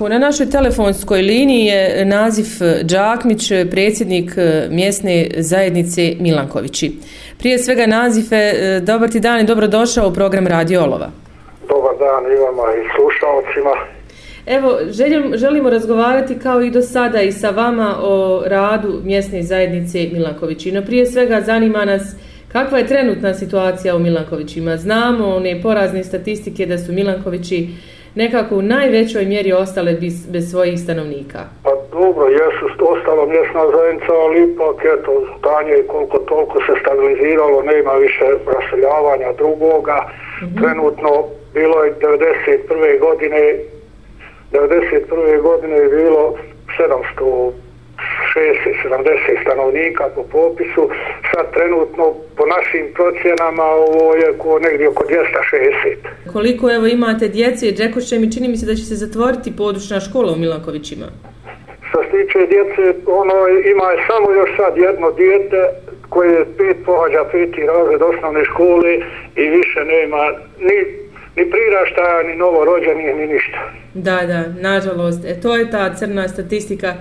Na našoj telefonskoj liniji je naziv Đakmić, predsjednik mjesne zajednice Milankovići. Prije svega nazive, dobar ti dan i dobrodošao u program Radio Olova. Dobar dan i vama i slušalcima. Evo, želim, želimo razgovarati kao i do sada i sa vama o radu mjesne zajednice Milankovići. No prije svega zanima nas kakva je trenutna situacija u Milankovićima. Znamo one porazne statistike da su Milankovići nekako u najvećoj mjeri ostale bez, bez svojih stanovnika? Pa dobro, jesu ostala mjesna zajednica, ali ipak eto, stanje koliko toliko se stabiliziralo, nema više raseljavanja drugoga. Mm -hmm. Trenutno bilo je 91. godine 91. godine je bilo 700 60-70 stanovnika po popisu, sad trenutno po našim procjenama ovo je ko negdje oko 260. Koliko evo imate djece, Džekoše mi čini mi se da će se zatvoriti područna škola u Milankovićima? Što se tiče djece, ono ima je samo još sad jedno dijete koje pet pohađa peti razred osnovne škole i više nema ni ni priraštaja, ni novorođenih, ni ništa. Da, da, nažalost. E, to je ta crna statistika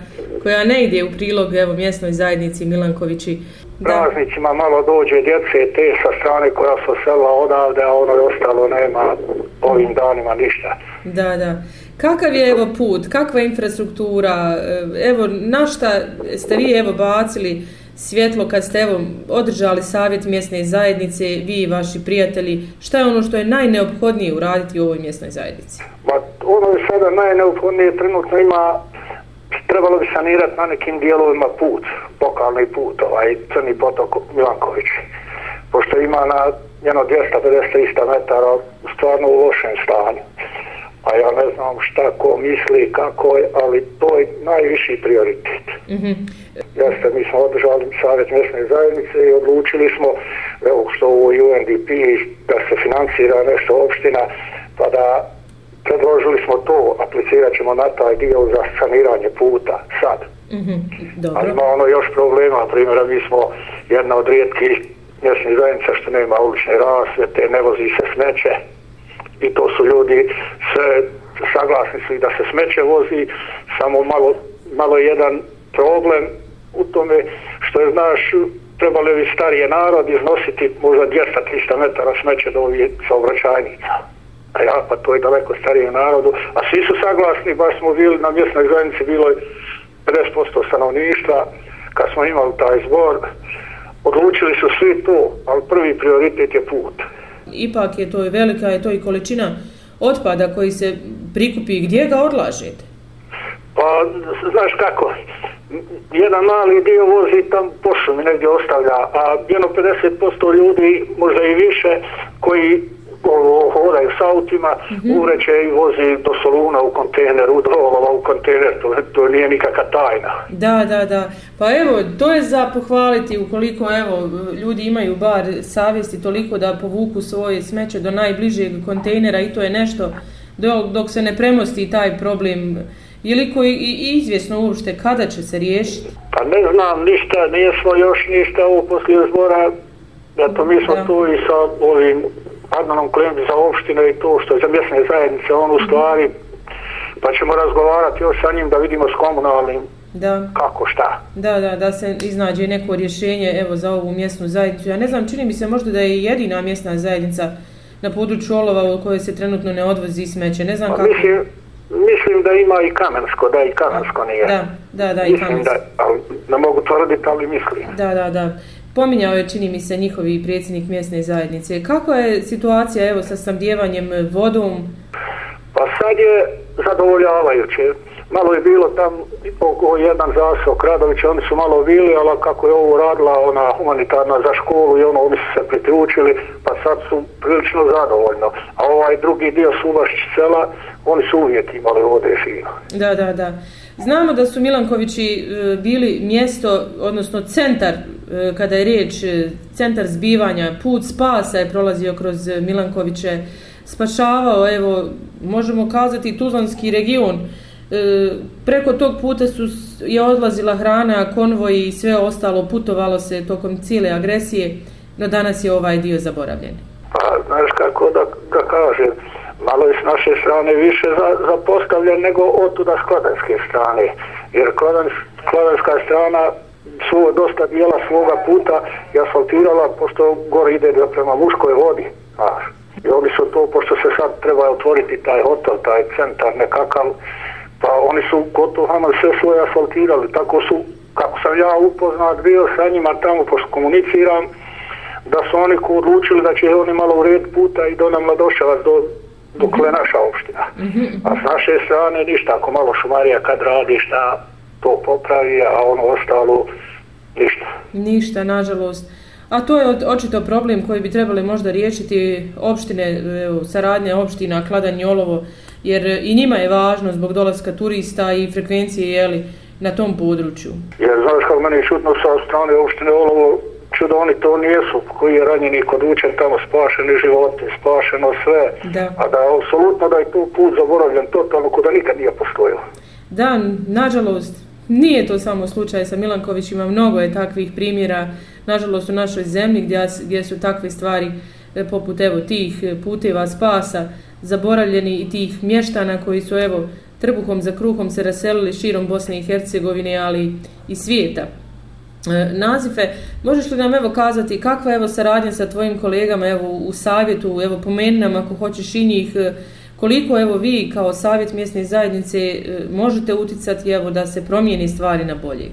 koja ne ide u prilog evo, mjesnoj zajednici Milankovići. Da. Praznicima malo dođe djece te sa strane koja su sela odavde, a ono je ostalo nema ovim danima ništa. Da, da. Kakav je evo put, kakva je infrastruktura, evo na šta ste vi evo bacili svjetlo kad ste evo održali savjet mjesne zajednice, vi i vaši prijatelji, šta je ono što je najneophodnije uraditi u ovoj mjesnoj zajednici? Ma, ono je sada najneophodnije, trenutno ima, trebalo bi sanirati na nekim dijelovima put, pokalni put, ovaj crni potok Milanković, pošto ima na jedno 250-300 metara stvarno u lošem stanju. A ja ne znam šta ko misli, kako je, ali to je najviši prioritet. Mm -hmm. Jeste, mi smo održali savjet mjesne zajednice i odlučili smo, evo što u UNDP, da se financira nešto opština, pa da predložili smo to, aplicirat ćemo na taj dio za saniranje puta sad. Mm -hmm. Dobro. Ali ima ono još problema, primjera, mi smo jedna od rijetkih mjesnih zajednica što nema ulične rasvete, ne vozi se smeće i to su ljudi sve saglasni su i da se smeće vozi, samo malo, malo jedan problem u tome što je, znaš, trebali bi starije narod iznositi možda 200-300 metara smeće do ovih saobraćajnica. A ja, pa to je daleko starije narodu. A svi su saglasni, baš smo bili na mjesnoj zajednici, bilo je 50% stanovništva. Kad smo imali taj zbor, odlučili su svi to, ali prvi prioritet je put. Ipak je to i velika, je to i količina otpada koji se prikupi. Gdje ga odlažete? Pa, znaš kako, jedan mali dio vozi tam po šumi negdje ostavlja, a jedno 50% ljudi, možda i više, koji hodaju s autima, mm -hmm. ureće i vozi do Soluna u kontejner, u Drolova u kontejner, to, to nije nikakva tajna. Da, da, da. Pa evo, to je za pohvaliti ukoliko evo, ljudi imaju bar savjesti toliko da povuku svoje smeće do najbližeg kontejnera i to je nešto dok, dok se ne premosti taj problem ili koji i izvjesno uopšte kada će se riješiti? Pa ne znam ništa, nismo još ništa u poslije zbora, eto mi smo da. tu i sa ovim Adnanom Klembi za opštine i to što je za mjesne zajednice, on u stvari, pa ćemo razgovarati još sa njim da vidimo s komunalnim da. kako šta. Da, da, da se iznađe neko rješenje evo za ovu mjesnu zajednicu. Ja ne znam, čini mi se možda da je jedina mjesna zajednica na području Olova u kojoj se trenutno ne odvozi smeće. Ne znam pa, kako... Mislim, mislim da ima i Kamensko, da i Kamensko nije. Da, da, da, i Kamensko. Da, ali ne mogu tvrditi, ali mislim. Da, da, da. Pominjao je, čini mi se, njihovi predsjednik mjesne zajednice. Kako je situacija, evo, sa samdjevanjem vodom? Pa sad je zadovoljavajuće. Malo je bilo tam oko jedan zasok Radović, oni su malo bili, ali kako je ovo radila ona humanitarna za školu i ono, oni su se pritručili, pa sad su prilično zadovoljno. A ovaj drugi dio Suvašć sela, oni su uvijek imali vode fino. Da, da, da. Znamo da su Milankovići e, bili mjesto, odnosno centar, E, kada je riječ e, centar zbivanja, put spasa je prolazio kroz e, Milankoviće, spašavao, evo, možemo kazati, Tuzlanski region, preko tog puta su je odlazila hrana, konvoji i sve ostalo, putovalo se tokom cijele agresije, no danas je ovaj dio zaboravljen. Pa, znaš kako da, da kažem, malo je s naše strane više za, zapostavljen nego od tuda s kladanske strane. Jer kladan, kladanska strana su dosta dijela svoga puta i asfaltirala, pošto gore ide prema muškoj vodi. A, I oni su to, pošto se sad treba otvoriti taj hotel, taj centar nekakav, pa oni su gotovo hama sve svoje asfaltirali. Tako su, kako sam ja upoznat bio sa njima tamo, pošto komuniciram, da su oni ko odlučili da će oni malo ured puta i do nam Mladoševac do, dok je naša opština. A s naše strane ništa, ako malo šumarija kad radi šta to popravi, a ono ostalo ništa. Ništa, nažalost. A to je očito problem koji bi trebali možda riješiti opštine, evo, saradnje opština, Kladan i Olovo, jer i njima je važno zbog dolaska turista i frekvencije jeli, na tom području. Jer znaš kako meni je čutno sa strane opštine Olovo, čudo oni to nijesu, koji je ranjeni kod učen tamo spašeni životi, spašeno sve, da. a da apsolutno da je tu put zaboravljen totalno kuda nikad nije postojao. Da, nažalost, nije to samo slučaj sa Milankovićima, mnogo je takvih primjera, nažalost u našoj zemlji gdje, gdje su takve stvari e, poput evo tih e, puteva spasa zaboravljeni i tih mještana koji su evo trbuhom za kruhom se raselili širom Bosne i Hercegovine, ali i svijeta. E, nazife, možeš li nam evo kazati kakva je evo saradnja sa tvojim kolegama evo u savjetu, evo pomeni nam ako hoćeš i njih, e, koliko evo vi kao savjet mjesne zajednice e, možete uticati evo da se promijeni stvari na bolje?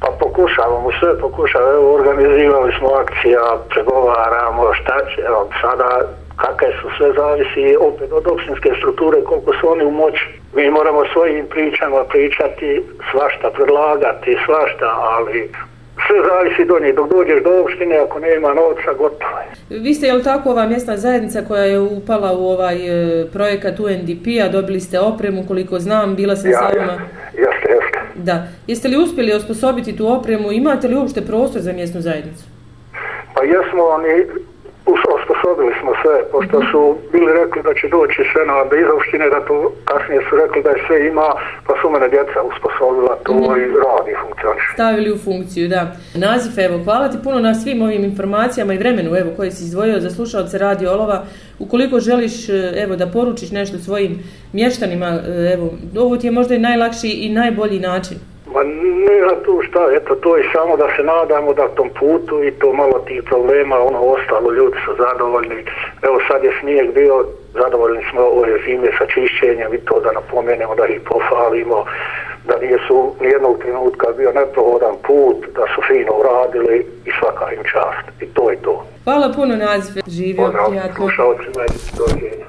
Pa pokušavamo sve, pokušavamo, evo organizirali smo akcija, pregovaramo, šta će, evo sada kakve su sve zavisi opet od opštinske strukture, koliko su oni u moći. Mi moramo svojim pričama pričati, svašta predlagati, svašta, ali sve zavisi do njih. Dok dođeš do opštine, ako nema novca, gotovo je. Vi ste, je li tako, ova mjesna zajednica koja je upala u ovaj e, projekat UNDP-a, dobili ste opremu, koliko znam, bila sam ja, sa vama. Jeste, jeste. Da. Jeste li uspjeli osposobiti tu opremu? Imate li uopšte prostor za mjesnu zajednicu? Pa jesmo, oni osposobili smo sve, pošto su bili rekli da će doći sve na da iz opštine, da to kasnije su rekli da je sve ima, pa su mene djeca usposobila to mm i radi funkcioniš. Stavili u funkciju, da. Nazif, evo, hvala ti puno na svim ovim informacijama i vremenu, evo, koje si izdvojio za slušalce Radio Olova. Ukoliko želiš, evo, da poručiš nešto svojim mještanima, evo, ovo ti je možda i najlakši i najbolji način. Ma nema tu šta, eto to je samo da se nadamo da tom putu i to malo tih problema, ono ostalo, ljudi su zadovoljni. Evo sad je snijeg bio, zadovoljni smo ove zime sa čišćenjem i to da napomenemo, da ih pofalimo, da nije su nijednog trenutka bio neprohodan put, da su fino uradili i svaka im čast. I to je to. Hvala puno nazive, živio. Pozdrav, slušao ćemo, dođenje.